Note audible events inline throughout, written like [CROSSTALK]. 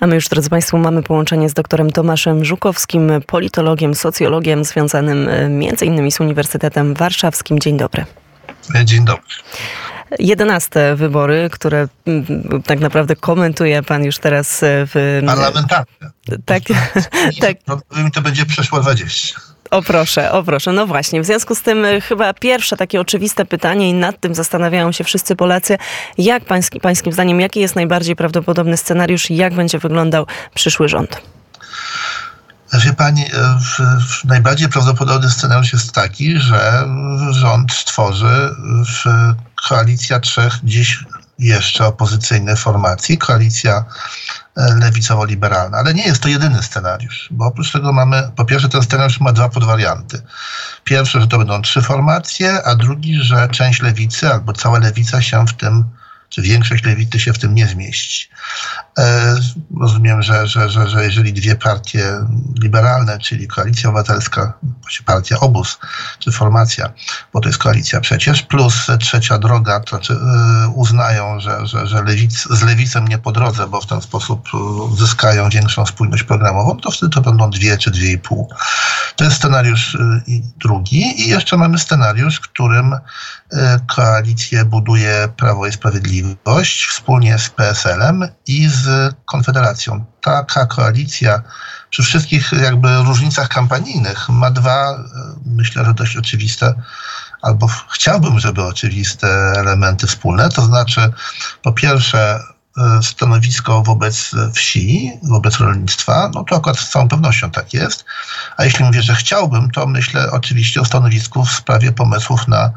A my już, drodzy Państwo, mamy połączenie z doktorem Tomaszem Żukowskim, politologiem, socjologiem związanym e, innymi z Uniwersytetem Warszawskim. Dzień dobry. Dzień dobry. Jedenaste wybory, które mm, tak naprawdę komentuje pan już teraz w... Parlamentarne. Tak, [LAUGHS] tak. To będzie przeszło 20. O proszę, o proszę. No właśnie, w związku z tym y, chyba pierwsze takie oczywiste pytanie i nad tym zastanawiają się wszyscy Polacy. Jak pański, pańskim zdaniem, jaki jest najbardziej prawdopodobny scenariusz i jak będzie wyglądał przyszły rząd? Wie pani, y, najbardziej prawdopodobny scenariusz jest taki, że rząd stworzy koalicja trzech dziś jeszcze opozycyjnych formacji, koalicja e, lewicowo-liberalna. Ale nie jest to jedyny scenariusz, bo oprócz tego mamy, po pierwsze ten scenariusz ma dwa podwarianty. Pierwszy, że to będą trzy formacje, a drugi, że część lewicy albo cała lewica się w tym czy większość lewicy się w tym nie zmieści. E, rozumiem, że, że, że, że jeżeli dwie partie liberalne, czyli Koalicja Obywatelska, partia Obóz, czy formacja, bo to jest koalicja przecież, plus trzecia droga, to znaczy e, uznają, że, że, że lewic, z lewicem nie po drodze, bo w ten sposób uzyskają większą spójność programową, to wtedy to będą dwie czy dwie i pół. To jest scenariusz e, drugi i jeszcze mamy scenariusz, w którym koalicję buduje Prawo i Sprawiedliwość wspólnie z PSL-em i z Konfederacją. Taka koalicja przy wszystkich jakby różnicach kampanijnych ma dwa, e, myślę, że dość oczywiste albo chciałbym, żeby oczywiste elementy wspólne, to znaczy po pierwsze stanowisko wobec wsi, wobec rolnictwa, no to akurat z całą pewnością tak jest. A jeśli mówię, że chciałbym, to myślę oczywiście o stanowisku w sprawie pomysłów na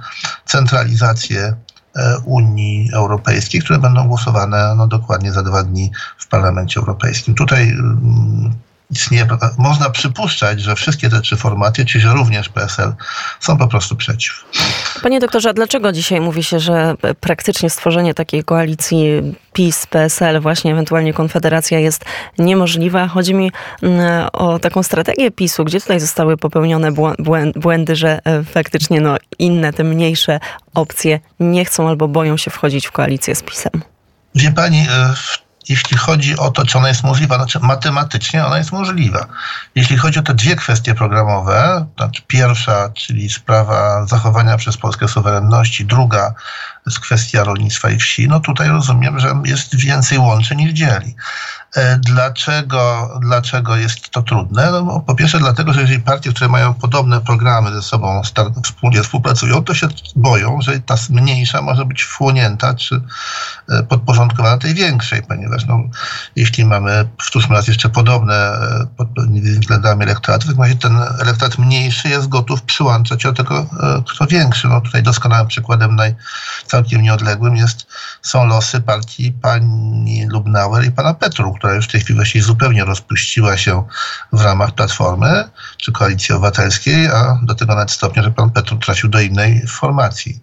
centralizację E, Unii Europejskiej, które będą głosowane no, dokładnie za dwa dni w Parlamencie Europejskim. Tutaj mm, istnieje, można przypuszczać, że wszystkie te trzy formaty, czyli że również PSL, są po prostu przeciw. Panie doktorze, a dlaczego dzisiaj mówi się, że praktycznie stworzenie takiej koalicji PiS, PSL, właśnie ewentualnie Konfederacja jest niemożliwa? Chodzi mi mm, o taką strategię PiSu, gdzie tutaj zostały popełnione błędy, że e, faktycznie no, inne, te mniejsze opcje nie chcą albo boją się wchodzić w koalicję z PiSem. Wie pani, e, w jeśli chodzi o to, czy ona jest możliwa, znaczy matematycznie ona jest możliwa. Jeśli chodzi o te dwie kwestie programowe, znaczy pierwsza, czyli sprawa zachowania przez Polskę suwerenności, druga jest kwestia rolnictwa i wsi, no tutaj rozumiem, że jest więcej łączy niż dzieli. E, dlaczego, dlaczego jest to trudne? No, po pierwsze dlatego, że jeżeli partie, które mają podobne programy ze sobą wspólnie współpracują, to się boją, że ta mniejsza może być wchłonięta czy podporządkowana tej większej, ponieważ no, jeśli mamy, wtórzmy raz jeszcze podobne e, pod względami elektoratu, to w ten elektorat mniejszy jest gotów przyłączać o tego, kto większy. No, tutaj doskonałym przykładem naj, całkiem nieodległym jest, są losy partii pani Lubnauer i pana Petru, która już w tej chwili właściwie zupełnie rozpuściła się w ramach Platformy czy Koalicji Obywatelskiej, a do tego nawet stopnia, że pan Petru trafił do innej formacji,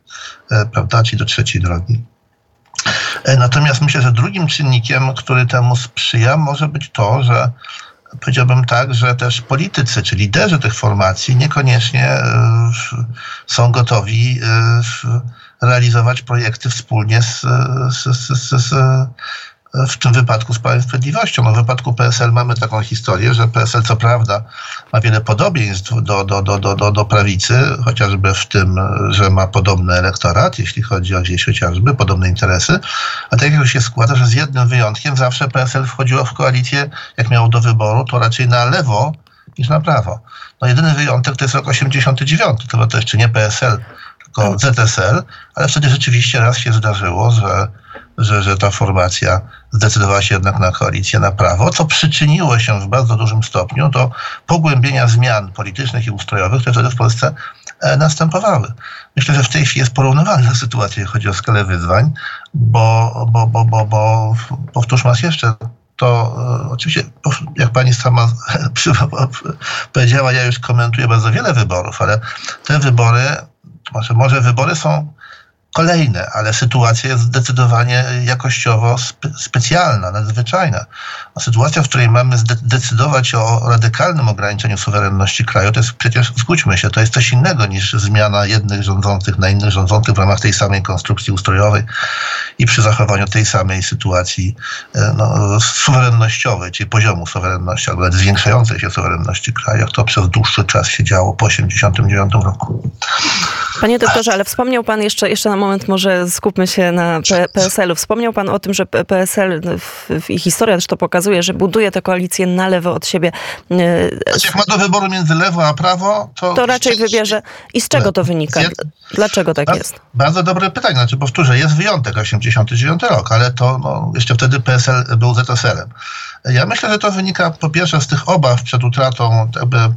e, prawda, czyli do trzeciej drogi. E, natomiast myślę, że drugim czynnikiem, który temu sprzyja, może być to, że powiedziałbym tak, że też politycy, czy liderzy tych formacji niekoniecznie e, są gotowi realizować projekty wspólnie z, z, z, z w tym wypadku z Prawem Sprawiedliwością. No w wypadku PSL mamy taką historię, że PSL co prawda ma wiele podobieństw do, do, do, do, do, do prawicy, chociażby w tym, że ma podobny elektorat, jeśli chodzi o gdzieś chociażby, podobne interesy, a tak jak się składa, że z jednym wyjątkiem zawsze PSL wchodziło w koalicję, jak miało do wyboru, to raczej na lewo niż na prawo. No jedyny wyjątek to jest rok 89, to, to jeszcze nie PSL, tylko ZSL, ale wtedy rzeczywiście raz się zdarzyło, że że, że ta formacja zdecydowała się jednak na koalicję na prawo, co przyczyniło się w bardzo dużym stopniu do pogłębienia zmian politycznych i ustrojowych, które wtedy w Polsce e, następowały. Myślę, że w tej chwili jest porównywalna [LAUGHS] sytuacja, jeśli chodzi o skalę wyzwań, bo, bo, bo, bo, bo powtórzmy raz jeszcze, to e, oczywiście, jak pani sama [LAUGHS] powiedziała, ja już komentuję bardzo wiele wyborów, ale te wybory, może, może wybory są kolejne, ale sytuacja jest zdecydowanie jakościowo spe specjalna, nadzwyczajna. A sytuacja, w której mamy zdecydować o radykalnym ograniczeniu suwerenności kraju, to jest przecież, zgódźmy się, to jest coś innego niż zmiana jednych rządzących na innych rządzących w ramach tej samej konstrukcji ustrojowej i przy zachowaniu tej samej sytuacji e, no, suwerennościowej, czyli poziomu suwerenności, albo nawet zwiększającej się suwerenności kraju, jak to przez dłuższy czas się działo po 1989 roku. Panie doktorze, ale wspomniał pan jeszcze, jeszcze na moment, może skupmy się na PSL-u. Wspomniał pan o tym, że PSL w, w, i historia też to pokazuje, że buduje tę koalicję na lewo od siebie. Znaczy, jak ma do wyboru między lewo a prawo, to... To raczej wybierze. I z czego to wynika? Dlaczego tak jest? Bardzo dobre pytanie. Znaczy, powtórzę, jest wyjątek, 89 rok, ale to no, jeszcze wtedy PSL był ZSL-em. Ja myślę, że to wynika po pierwsze z tych obaw przed utratą jakby, e,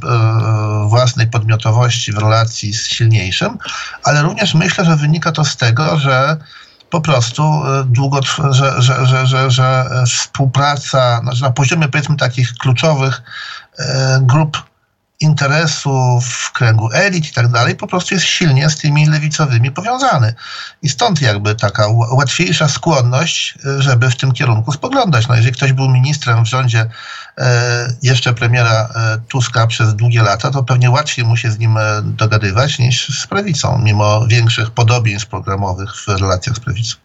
własnej podmiotowości w relacji z silniejszym, ale również myślę, że wynika to z tego, że po prostu e, długo, że, że, że, że, że współpraca znaczy na poziomie powiedzmy takich kluczowych e, grup interesów, w kręgu elit i tak dalej, po prostu jest silnie z tymi lewicowymi powiązany. I stąd jakby taka łatwiejsza skłonność, żeby w tym kierunku spoglądać. No jeżeli ktoś był ministrem w rządzie e, jeszcze premiera e, Tuska przez długie lata, to pewnie łatwiej mu się z nim e, dogadywać niż z prawicą, mimo większych podobieństw programowych w relacjach z prawicą.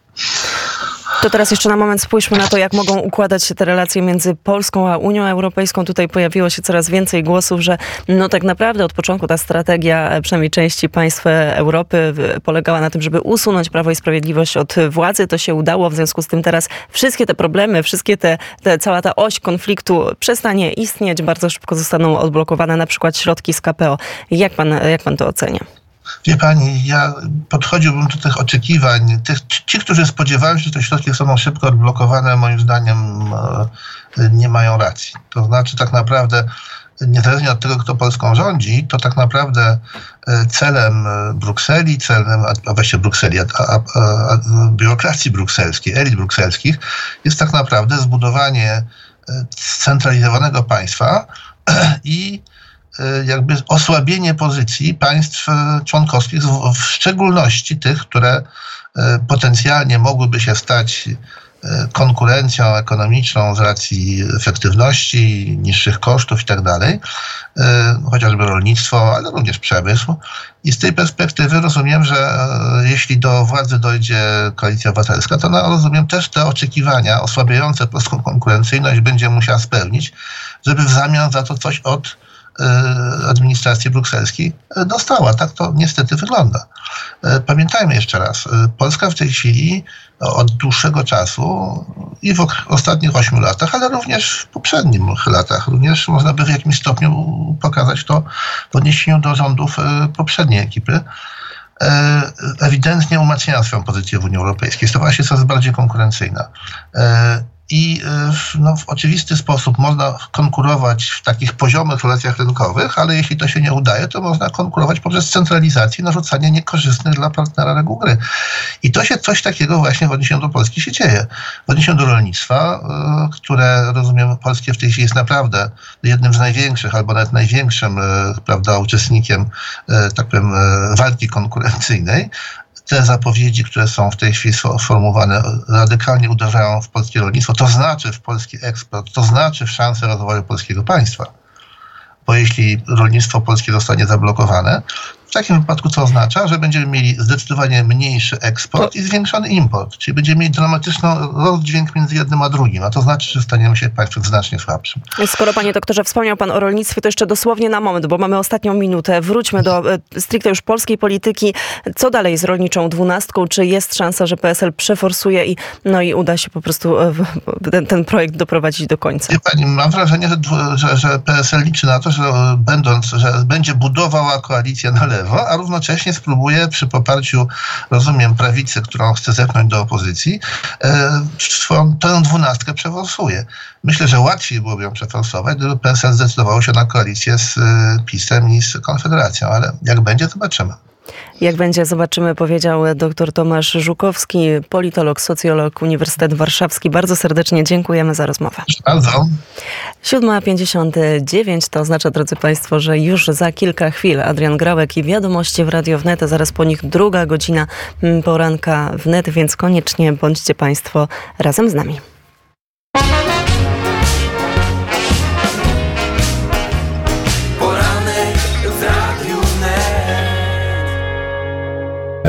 To teraz jeszcze na moment spójrzmy na to, jak mogą układać się te relacje między Polską a Unią Europejską. Tutaj pojawiło się coraz więcej głosów, że no tak naprawdę od początku ta strategia, e, przynajmniej części państw Europy, polegała na tym, żeby usunąć Prawo i Sprawiedliwość od władzy. To się udało, w związku z tym teraz wszystkie te problemy, wszystkie te, te cała ta oś konfliktu przestanie istnieć, bardzo szybko zostaną odblokowane na przykład środki z KPO. Jak pan, jak pan to ocenia? Wie pani, ja podchodziłbym do tych oczekiwań. Tych, ci, którzy spodziewają się, że te środki zostaną szybko odblokowane, moim zdaniem e, nie mają racji. To znaczy tak naprawdę niezależnie od tego, kto Polską rządzi, to tak naprawdę e, celem e, Brukseli, celem, a właściwie Brukseli, a, a, a, biurokracji brukselskiej, elit brukselskich, jest tak naprawdę zbudowanie scentralizowanego państwa [CLEARS THROAT] i jakby osłabienie pozycji państw y, członkowskich, w szczególności tych, które y, potencjalnie mogłyby się stać konkurencją ekonomiczną z racji efektywności, niższych kosztów itd., tak chociażby rolnictwo, ale również przemysł. I z tej perspektywy rozumiem, że jeśli do władzy dojdzie koalicja obywatelska, to ona, rozumiem, też te oczekiwania osłabiające polską konkurencyjność będzie musiała spełnić, żeby w zamian za to coś od E, administracji brukselskiej e, dostała. Tak to niestety wygląda. E, pamiętajmy jeszcze raz, Polska w tej chwili od dłuższego czasu i w ostatnich ośmiu latach, ale również w poprzednich latach, również można by w jakimś stopniu pokazać to w odniesieniu do rządów poprzedniej ekipy, ewidentnie umacniała swoją pozycję w Unii Europejskiej, stawała się coraz bardziej konkurencyjna i y, no, w oczywisty sposób można konkurować w takich poziomych relacjach rynkowych, ale jeśli to się nie udaje, to można konkurować poprzez centralizację, narzucanie niekorzystnych dla partnera reguł gry. I to się coś takiego właśnie w odniesieniu do Polski się dzieje. W odniesieniu do rolnictwa, y, które rozumiem polskie w tej chwili jest naprawdę jednym z największych, albo nawet największym, y, prawda, uczestnikiem, tak powiem, walki konkurencyjnej, te zapowiedzi, które są w tej chwili sformułowane, radykalnie uderzają w polskie rolnictwo, to znaczy w polski eksport, to znaczy w szansę rozwoju polskiego państwa. Bo jeśli rolnictwo polskie zostanie zablokowane, w takim wypadku co oznacza, że będziemy mieli zdecydowanie mniejszy eksport i zwiększony import, czyli będziemy mieli dramatyczny rozdźwięk między jednym a drugim, a to znaczy, że staniemy się państwem znacznie słabszym. Skoro panie doktorze wspomniał pan o rolnictwie, to jeszcze dosłownie na moment, bo mamy ostatnią minutę. Wróćmy do e, stricte już polskiej polityki. Co dalej z rolniczą dwunastką? Czy jest szansa, że PSL przeforsuje i, no i uda się po prostu e, ten, ten projekt doprowadzić do końca? Wie pani, mam wrażenie, że, że, że PSL liczy na to, że będąc, że będzie budowała koalicję na lewo, a równocześnie spróbuje przy poparciu, rozumiem, prawicy, którą chce zepchnąć do opozycji, e, tę dwunastkę przeforsuje. Myślę, że łatwiej byłoby ją przeforsować, gdyby PSL zdecydował się na koalicję z e, PiSem i z Konfederacją, ale jak będzie, zobaczymy. Jak będzie, zobaczymy, powiedział dr Tomasz Żukowski, politolog, socjolog, Uniwersytet Warszawski. Bardzo serdecznie dziękujemy za rozmowę. Bardzo. 7.59 to oznacza, drodzy Państwo, że już za kilka chwil Adrian Grałek i wiadomości w Radio Wnet, a zaraz po nich druga godzina poranka wnet, więc koniecznie bądźcie Państwo razem z nami.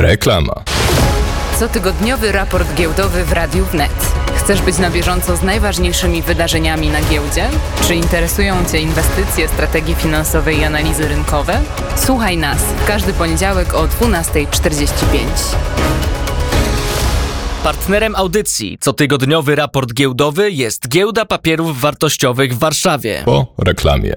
Reklama. Cotygodniowy raport giełdowy w Radiu Wnet. Chcesz być na bieżąco z najważniejszymi wydarzeniami na giełdzie? Czy interesują Cię inwestycje, strategie finansowe i analizy rynkowe? Słuchaj nas w każdy poniedziałek o 12.45. Partnerem audycji Cotygodniowy raport giełdowy jest Giełda Papierów Wartościowych w Warszawie. Po reklamie.